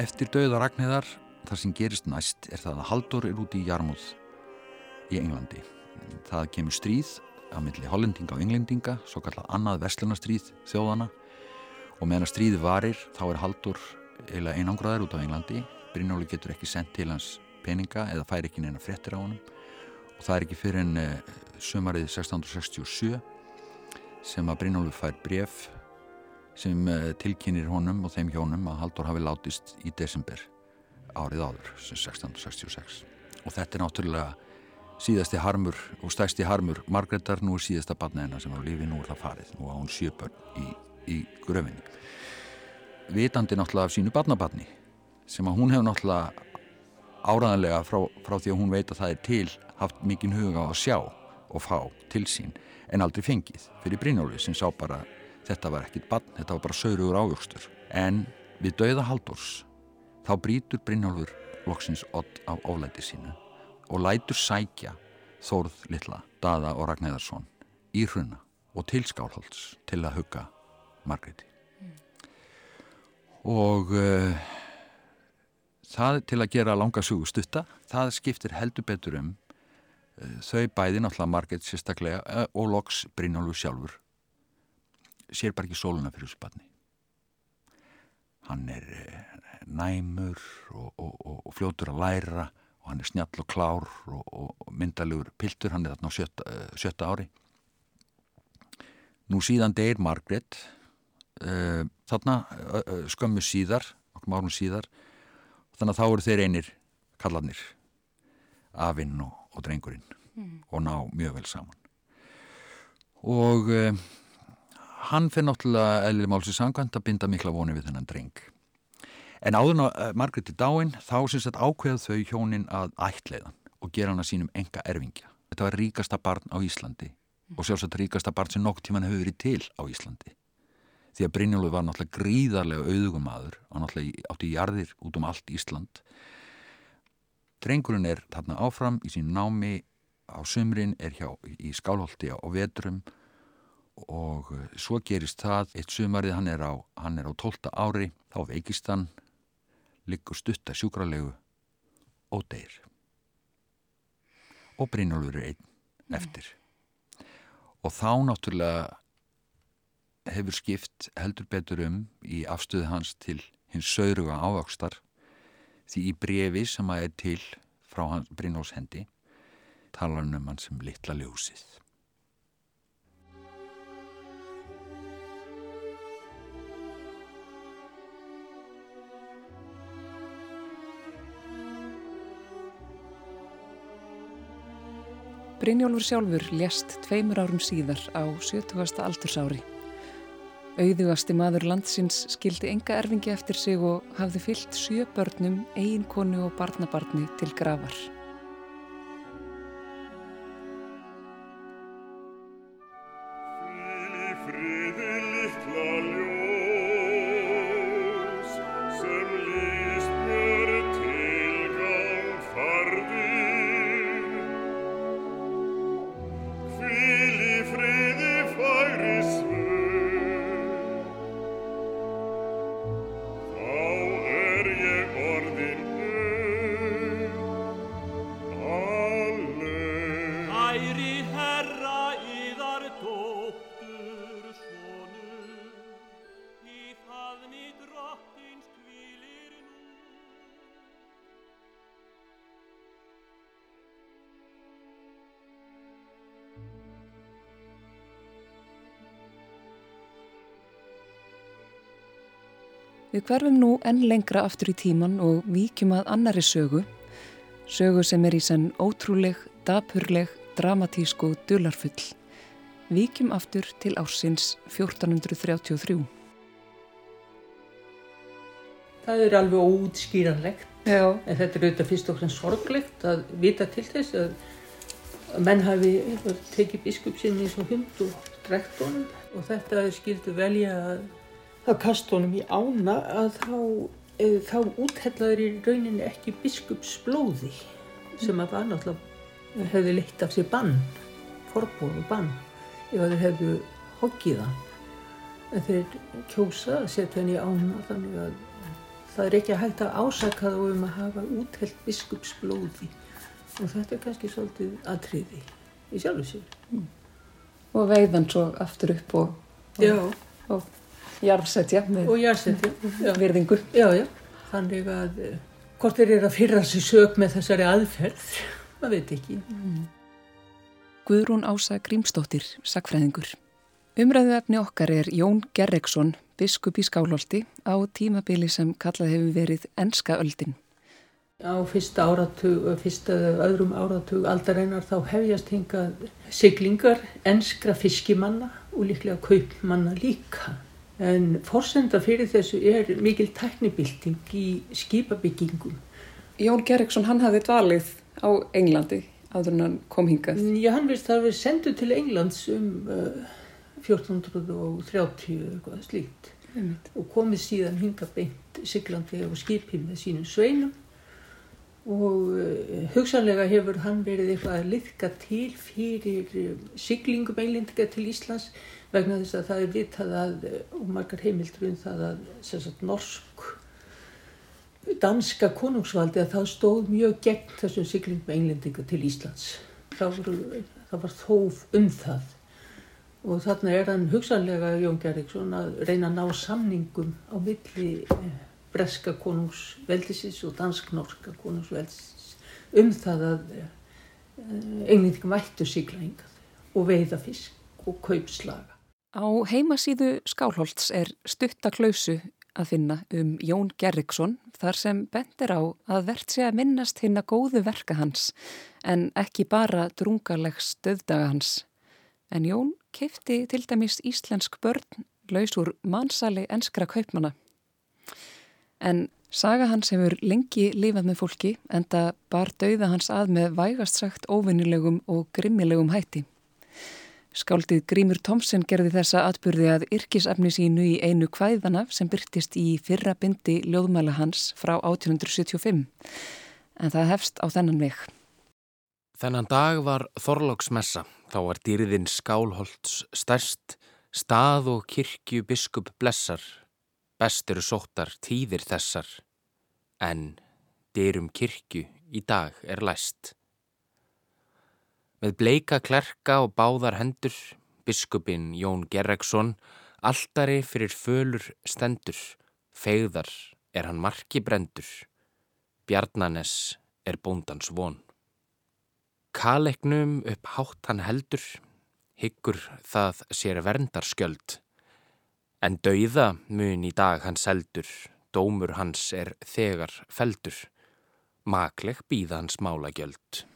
Eftir dauða Ragnhildar, það sem gerist næst er það að Haldur er úti í Jarmúð í Englandi. Það kemur stríð á milli hollendinga og englendinga, svo kallar annað vestlunastríð þjóðana og meðan að stríði varir þá er Haldur eiginlega einangraður út á Englandi. Brynjóli getur ekki sendt til hans peninga eða fær ekki neina frettir á honum. Og það er ekki fyrir en uh, sömarið 1667 sem að Brynjóli fær bref sem uh, tilkynir honum og þeim hjónum að Haldur hafi látist í desember árið áður, 1666 og þetta er náttúrulega síðasti harmur og stæsti harmur Margreðar, nú er síðasta barna hennar sem á lífi, nú er það farið, nú á hún sjöbörn í, í gröfinni. Vitandi náttúrulega af sínu barnabarni sem að hún hefur náttúrulega áraðanlega frá, frá því að hún veit að það er til haft mikinn huga á að sjá og fá til sín en aldrei fengið fyrir Brynjólfi sem sá bara þetta var ekkit barn, þetta var bara saurugur ávöxtur en við dauða Haldurs þá brítur Brynjólfur loksins odd af oflæti sínu og lætur sækja Þórð Lilla, Dada og Ragnæðarsson í hruna og til Skálholts til að hugga Margreði mm. og uh, það til að gera langa sugu stutta, það skiptir heldur betur um uh, þau bæði náttúrulega Margreði sérstaklega uh, og loks Brynjólfur sjálfur sér bara ekki sóluna fyrir þessu barni. Hann er næmur og, og, og, og fljótur að læra og hann er snjall og klár og myndalegur piltur, hann er þarna á sjötta, uh, sjötta ári. Nú síðan deyr Margret uh, þarna uh, skömmu síðar okkur árum síðar. Þannig að þá eru þeir einir kallanir afinn og drengurinn mm. og ná mjög vel saman. Og hann fyrir náttúrulega eðlið málsins sangkvæmt að binda mikla voni við þennan dreng En áðurna uh, eh, Margretti dáin þá syns að ákveða þau hjónin að ætleiðan og gera hana sínum enga erfingja. Þetta var ríkasta barn á Íslandi og sjálfsagt ríkasta barn sem nokk tíman hefur verið til á Íslandi. Því að Brynjólfur var náttúrulega gríðarlega auðugumadur og náttúrulega átti í jarðir út um allt Ísland. Drengurinn er þarna áfram í sín námi á sumrin, er hjá í skálholti á vetrum og eh, svo gerist það eitt sumarið hann er á, hann er á 12. ári þá veikist hann liggur stutta sjúkralegu og deyr og Brynjólfur er einn mm. eftir og þá náttúrulega hefur skipt heldur betur um í afstöðu hans til hins sauruga ávakstar því í brefi sem að er til frá Brynjóls hendi talar hann um hann sem litla ljósið Brynjólfur sjálfur lést tveimur árum síðar á 70. aldursári. Auðugasti maður landsins skildi enga erfingi eftir sig og hafði fyllt sjö börnum, eiginkonu og barnabarni til gravar. Við hverfum nú enn lengra aftur í tíman og víkjum að annari sögu, sögu sem er í senn ótrúleg, dapurleg, dramatísk og dularfull. Víkjum aftur til ársins 1433. Það er alveg óutskýranlegt, Já. en þetta er auðvitað fyrst og fremst sorglegt að vita til þess að menn hafi tekið biskupsinn í svo hund og drekt honum og þetta skildu velja að þá kastónum í ána að þá, e, þá úthellaður í rauninni ekki biskupsblóði sem að var náttúrulega hefði leitt af sér bann, forbóð og bann ef þeir hefðu hoggið hann. En þeir kjósa að setja hann í ána þannig að það er ekki að hægt að ásaka þá um að hafa útheld biskupsblóði og þetta er kannski svolítið aðtriði í sjálfu sér. Mm. og veiðan svo aftur upp og, og, og jarfsetja með og jarfsetja, virðingu. Já, já, þannig að eh, hvort þeir eru að fyrra sér sög með þessari aðferð, maður veit ekki. Mm. Guðrún Ása Grímstóttir, sakfræðingur. Umræðu efni okkar er Jón Gerreksson, biskup í Skálholti, á tímabili sem kallað hefur verið Enska öldin. Á fyrsta áratug, fyrsta öðrum áratug aldareinar þá hefjast hingað siglingar, enskra fiskimanna og líklega kaupmanna líka. En forsenda fyrir þessu er mikil tæknibilding í skipabyggingum. Jón Gerriksson, hann hafði dvalið á Englandi áður en hann kom hingað. Já, hann veist það að við sendum til Englands um uh, 1430 eitthvað slíkt. Og komið síðan hingað beint siglandi á skipi með sínum sveinum og uh, hugsanlega hefur hann verið eitthvað að liðka til fyrir uh, siglingum einlendinga til Íslands vegna þess að það er vitað að, uh, og margar heimildur um það að sagt, norsk danska konungsvaldi að það stóð mjög gegn þessum siglingum einlendinga til Íslands það, voru, það var þóf um það og þarna er hann hugsanlega Jón Gerriksson að reyna að ná samningum á milli breska konungsveldisins og dansk-norska konungsveldisins um það að eh, englendingum ættu sigla hingað og veiða fisk og kaupslaga. Á heimasíðu Skálholts er stuttaklausu að finna um Jón Gerriksson þar sem bendir á að verðt sé að minnast hinn að góðu verka hans en ekki bara drungarlegs stöðdaga hans. En Jón keipti til dæmis íslensk börn laus úr mannsali enskra kaupmana. En saga hans hefur lengi lifað með fólki en það bar dauða hans að með vægast sagt óvinnilegum og grimmilegum hætti. Skáldið Grímur Tomsen gerði þessa atbyrði að yrkisefni sínu í einu kvæðana sem byrtist í fyrra bindi ljóðmæla hans frá 1875. En það hefst á þennan vekk. Þennan dag var Þorlóksmessa, þá var dýrðin Skálholts stærst, stað og kirkju biskup blessar Best eru sóttar tíðir þessar, en dyrum kirkju í dag er læst. Með bleika klerka og báðar hendur, biskupin Jón Gerreksson, alltari fyrir fölur stendur, fegðar er hann marki brendur, bjarnanes er bóndans von. Kalegnum upp hátt hann heldur, hyggur það sér verndarskjöld, En dauða mun í dag hans seldur, dómur hans er þegar feldur, makleg býða hans málagjöld.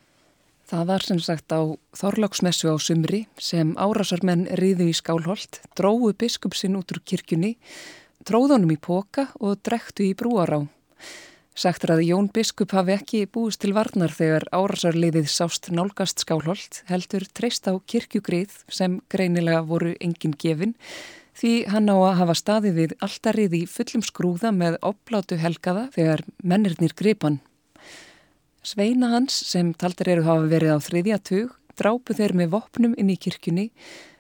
Það var sem sagt á Þorláksmessu á sumri sem árásarmenn riðu í skálholt, dróðu biskupsinn út úr kirkjunni, tróðunum í póka og drektu í brúará. Sagtur að Jón biskup hafi ekki búist til varnar þegar árásarliðið sást nálgast skálholt, heldur treyst á kirkjugrið sem greinilega voru engin gefin, því hann á að hafa staðið við alltarið í fullum skrúða með oplátu helgaða þegar mennirnir gripan. Sveina hans sem taldar eru hafa verið á þriðja tug drápu þeir með vopnum inn í kirkjunni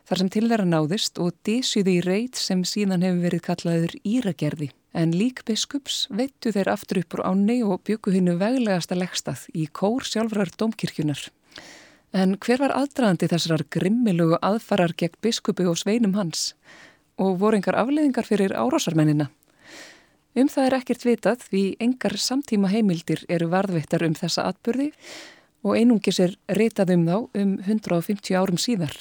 þar sem til þeirra náðist og dísuði í reit sem síðan hefur verið kallaður Íragerði. En lík biskups veittu þeir aftur upp úr áni og byggu hinnu veglegasta leggstað í kór sjálfrar domkirkjunar. En hver var aðdraðandi þessar grimmilugu aðfarar gegn biskupi og sveinum hans? og voru engar afleðingar fyrir árásarmennina. Um það er ekkert vitað því engar samtíma heimildir eru varðveittar um þessa atbyrði og einungis er ritað um þá um 150 árum síðar.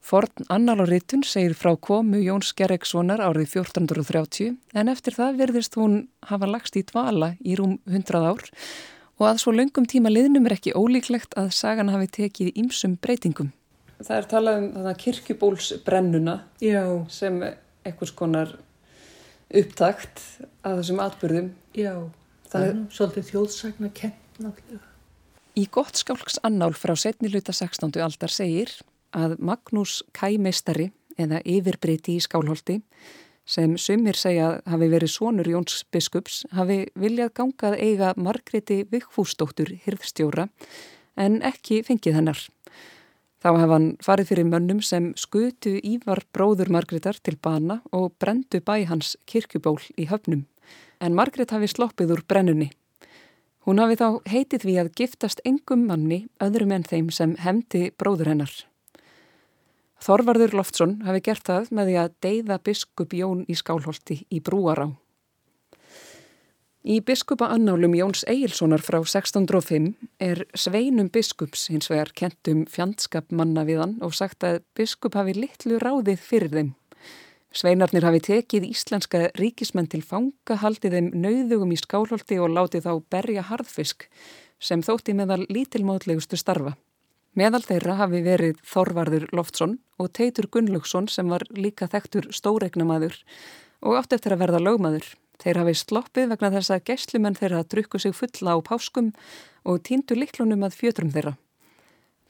Forn annaláritun segir frá komu Jóns Gerrekssonar árið 1430 en eftir það verðist hún hafa lagst í dvala í rúm 100 ár og að svo löngum tíma liðnum er ekki ólíklegt að sagan hafi tekið ímsum breytingum það er talað um kirkjubólsbrennuna Já. sem einhvers konar upptakt að þessum atbyrðum. Já, það er svolítið þjóðsagna kent náttúrulega. Í gott skálks annál frá setni luta 16. aldar segir að Magnús Kæmeistari eða yfirbreyti í skálholti sem sumir segja hafi verið sonur Jóns biskups hafi viljað gangað eiga Margreti Vikfúsdóttur hirðstjóra en ekki fengið hennar. Þá hef hann farið fyrir mönnum sem skutu Ívar bróður Margreðar til bana og brendu bæ hans kirkjuból í höfnum. En Margreð hafi sloppið úr brennunni. Hún hafi þá heitið við að giftast engum manni öðrum en þeim sem hefndi bróður hennar. Þorvarður Loftsson hafi gert það með því að deyða biskup Jón í Skálholti í Brúará. Í biskupa annálum Jóns Egilsonar frá 1605 er sveinum biskups hins vegar kentum fjandskap manna við hann og sagt að biskup hafi litlu ráðið fyrir þeim. Sveinarnir hafi tekið íslenska ríkismenn til fanga, haldið þeim nauðugum í skálholti og látið þá berja harðfisk sem þótti meðal lítilmótlegustu starfa. Meðal þeirra hafi verið Þorvarður Loftsson og Teitur Gunnlaugsson sem var líka þektur stóregnamaður og átt eftir að verða lögmaður. Þeir hafi sloppið vegna þess að gæslumenn þeirra drukku sig fulla á páskum og týndu liklunum að fjötrum þeirra.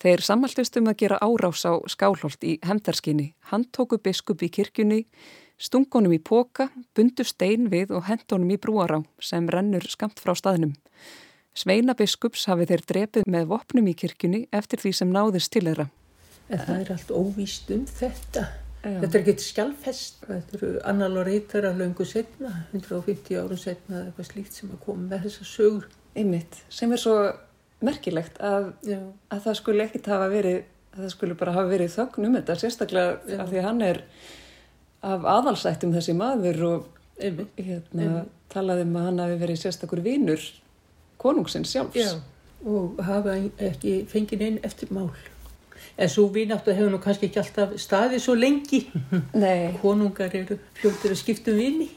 Þeir sammaldist um að gera árás á skálholt í hemdarskinni, handtóku biskup í kirkjunni, stungonum í póka, bundu stein við og hendunum í brúará sem rennur skamt frá staðnum. Sveina biskups hafi þeir drepið með vopnum í kirkjunni eftir því sem náðist til þeirra. En það er allt óvíst um þetta. Þetta er ekkert skjálfest. Þetta eru reytar að laungu setna, 150 árum setna eitthvað slíkt sem að koma með þessa sögur. Einmitt, sem er svo merkilegt að, að það skulle ekkert hafa verið, að það skulle bara hafa verið þögn um þetta, sérstaklega Já. af því að hann er af aðalsættum þessi maður og hérna, talaði um að hann hafi verið sérstakur vínur konungsins sjálfs. Já, og hafa ekki fengið einn eftir mál. En svo vináttu hefur nú kannski ekki alltaf staðið svo lengi. Nei. Konungar eru fljóttir að skipta um vini.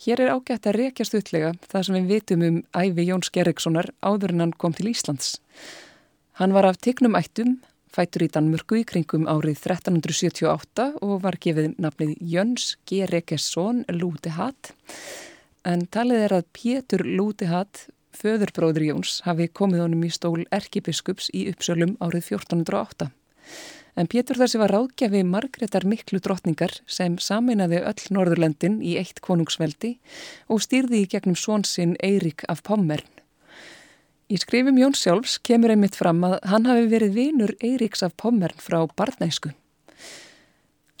Hér er ágætt að rekja stutlega það sem við vitum um æfi Jóns Gerrikssonar áður en hann kom til Íslands. Hann var af tegnum ættum, fætur í Danmörku í kringum árið 1378 og var gefið nafnið Jöns Gerriksson Lútehatt. En talið er að Pétur Lútehatt föðurbróður Jóns hafi komið honum í stól erkibiskups í Uppsölum árið 1408. En Pétur þessi var ráðgjafi margretar miklu drottningar sem saminaði öll Norðurlendin í eitt konungsveldi og stýrði í gegnum svonsinn Eirik af Pommern. Í skrifum Jóns sjálfs kemur einmitt fram að hann hafi verið vinur Eiriks af Pommern frá barnæsku.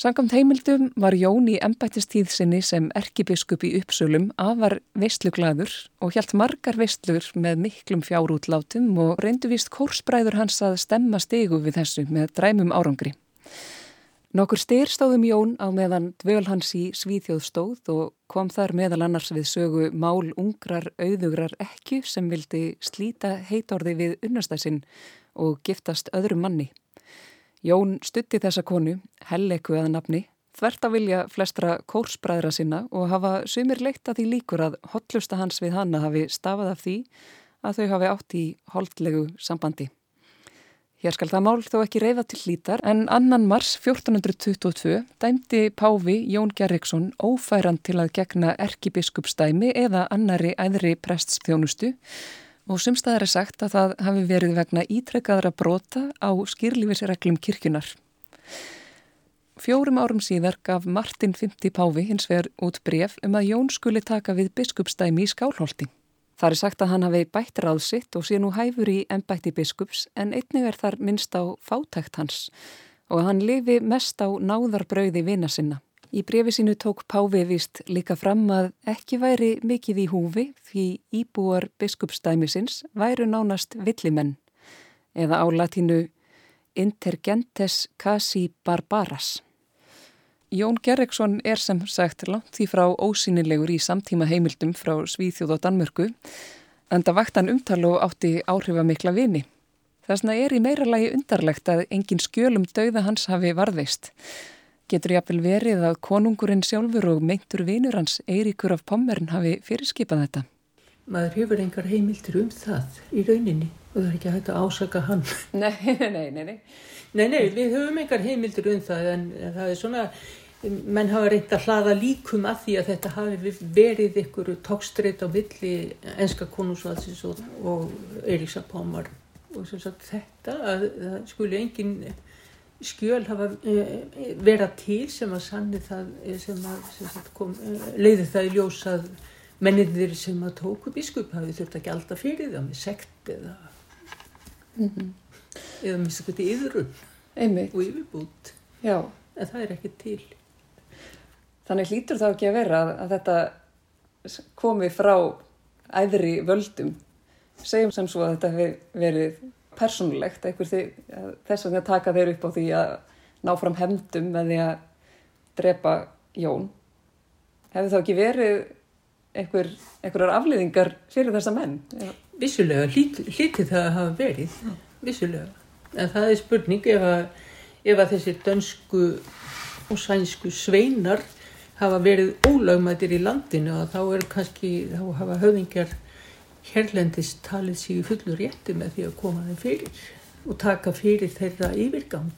Sangamt heimildum var Jón í embættistíð sinni sem erkibiskup í uppsölum afar veistluglaður og hjælt margar veistlur með miklum fjárútlátum og reyndu vist kórsbræður hans að stemma stegu við þessu með dræmum árangri. Nokkur styr stóðum Jón á meðan dvöl hans í Svíþjóð stóð og kom þar meðal annars við sögu mál ungrar auðugrar ekku sem vildi slíta heitorði við unnastæsin og giftast öðrum manni. Jón stutti þessa konu, Helleku eða nafni, þvert að vilja flestra kórsbræðra sinna og hafa sumir leitt að því líkur að hotlusta hans við hanna hafi stafað af því að þau hafi átt í holdlegu sambandi. Hér skal það mál þó ekki reyfa til hlítar en annan mars 1422 dæmdi Páfi Jón Gerriksson ófæran til að gegna erkibiskupstæmi eða annari æðri preststjónustu og sumstaðar er sagt að það hafi verið vegna ítrekkaðra brota á skýrlífisreglum kirkjunar. Fjórum árum síðar gaf Martin 50 Páfi hins vegar út bref um að Jón skuli taka við biskupstæmi í skálholti. Það er sagt að hann hafi bætt ráðsitt og sé nú hæfur í ennbætti biskups en einnig er þar minnst á fátækt hans og hann lifi mest á náðarbrauði vina sinna. Í brefi sínu tók Páfi vist líka fram að ekki væri mikið í húfi því íbúar biskupstæmisins væru nánast villimenn eða á latínu intergentes casi barbaras. Jón Gerriksson er sem sagt langt því frá ósynilegur í samtíma heimildum frá Svíþjóð og Danmörku en það vakt hann umtal og átti áhrifamikla vini. Þessna er í meira lagi undarlegt að engin skjölum dauða hans hafi varðveist. Getur jáfnvel verið að konungurinn sjálfur og meintur vinur hans Eiríkur af Pommern hafi fyrirskipað þetta? Maður hefur engar heimildir um það í rauninni og það er ekki hægt að ásaka hann. Nei, nei, nei, nei. Nei, nei, við höfum engar heimildir um það en það er svona, menn hafa reynd að hlaða líkum að því að þetta hafi verið ykkur tókstreit á villi enska konungsvalsins og, og Eiríks af Pommern og sem sagt þetta að það skuli enginn skjöl hafa uh, vera til sem að sanni það eh, sem að sem kom, uh, leiði það í ljós að mennindir sem að tóku biskup hafi þurft að gælda fyrir það með sekt eða mm -hmm. eða með svona yfirun og yfirbút Já. en það er ekki til Þannig hlýtur þá ekki að vera að þetta komi frá æðri völdum segjum sem svo að þetta hefur verið persónulegt þess að taka þeir upp á því að ná fram hefndum með því að drepa Jón. Hefði þá ekki verið einhver, einhverjar afliðingar fyrir þessa menn? Já. Vissulega, hlítið það að hafa verið, vissulega. En það er spurning ef að, ef að þessi dönsku og sænsku sveinar hafa verið ólagmættir í landinu og þá er kannski, þá hafa höfingjar hérlendist talið sig í fullur rétti með því að koma þeim fyrir og taka fyrir þeirra yfirgang.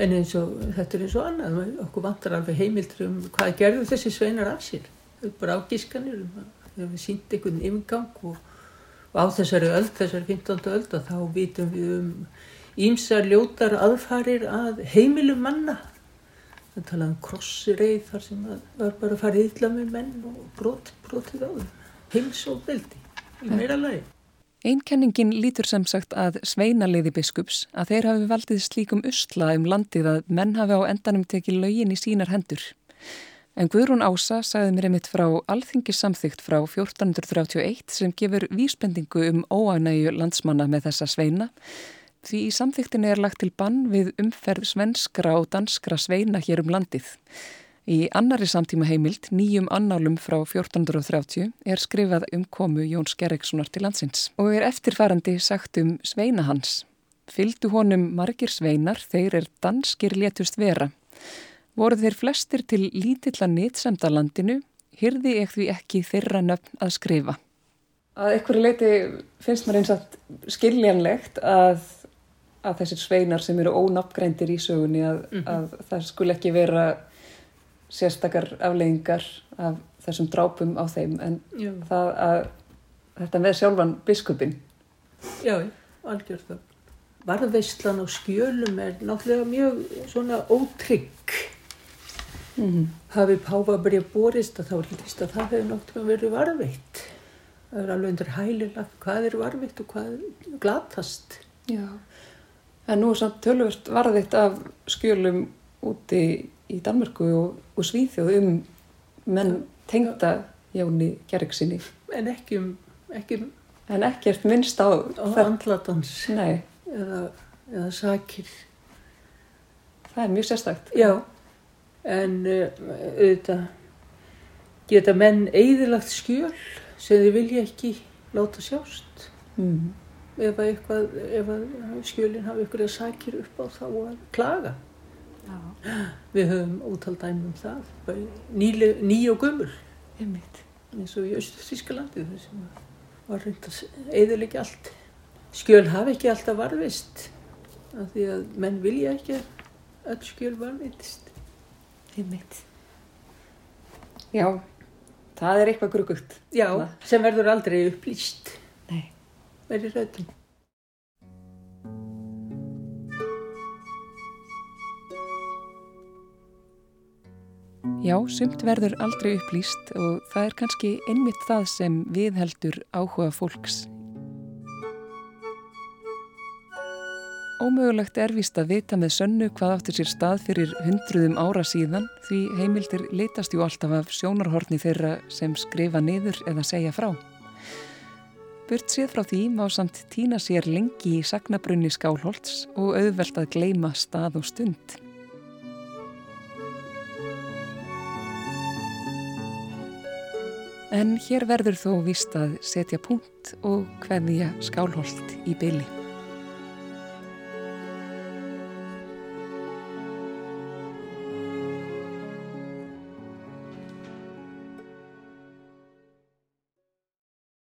En eins og þetta er eins og annað, okkur vantar alveg heimildur um hvað gerðu þessi sveinar af sér. Það er bara ágískanir um að við hefum sínt einhvern yfirgang og, og á þessari öll, þessari 15. öll, þá vitum við um ímsar ljótar aðfarir að heimilum manna. Það talaði um krossireið þar sem var bara að fara ylla með menn og brot, brotið á þau. Heims og veldi. Einkenningin lítur sem sagt að sveinaliði biskups að þeir hafi valdið slíkum usla um landið að menn hafi á endanum tekið laugin í sínar hendur. En Guðrún Ása sagði mér einmitt frá alþingissamþygt frá 1431 sem gefur vísbendingu um óagnæju landsmanna með þessa sveina því í samþyktinni er lagt til bann við umferð svenskra og danskra sveina hér um landið. Í annari samtíma heimild, nýjum annálum frá 1430, er skrifað um komu Jóns Gerrikssonar til landsins og er eftirfærandi sagt um sveina hans. Fyldu honum margir sveinar, þeir er danskir létust vera. Voru þeir flestir til lítilla nýtsemda landinu, hyrði ég því ekki þeirra nöfn að skrifa. Að einhverju leiti finnst maður eins að skiljanlegt að, að þessir sveinar sem eru ónafngreindir í sögunni að, mm -hmm. að það skul ekki vera sérstakar afleggingar af þessum drápum á þeim en Já. það að þetta með sjálfan biskupin Já, algjörð það. Varðveistlan á skjölum er náttúrulega mjög svona ótrygg. Mm -hmm. hafi Páfabrið borist að þá er hlutist að það hefur náttúrulega verið varðveitt. Það er alveg undir hælilega hvað er varðveitt og hvað er glatast. Já, en nú er samt tölvört varðveitt af skjölum úti í Danmörku og, og Svíþjóð um menn tengda Jóni Gerriksinni. En ekki um, ekki um en ekkert minnst á, á andlatans eða, eða sakir. Það er mjög sérstakt. Já, en uh, auðvitað geta menn eigðilagt skjöl sem þið vilja ekki láta sjást. Mm. Ef, eitthvað, ef skjölinn hafa ykkur að sakir upp á þá að klaga. Já. Við höfum útaldæmi um það, ný og gömul, eins og í Östu-Þískalandi þessum var reynd að eðilegja allt. Skjöl hafi ekki alltaf varðvist, af því að menn vilja ekki að öll skjöl varðvitist. Einmitt. Já, það er eitthvað grugugt. Já, sem verður aldrei upplýst. Nei. Verður rautum. Já, sumt verður aldrei upplýst og það er kannski einmitt það sem viðheldur áhuga fólks. Ómögulegt er vist að vita með sönnu hvað áttur sér stað fyrir hundruðum ára síðan því heimildir litast jú alltaf af sjónarhorni þeirra sem skrifa niður eða segja frá. Burt séð frá því má samt týna sér lengi í sagnabrunni skálholts og auðvelt að gleima stað og stund. En hér verður þó vist að setja punkt og hverja skálholt í byli.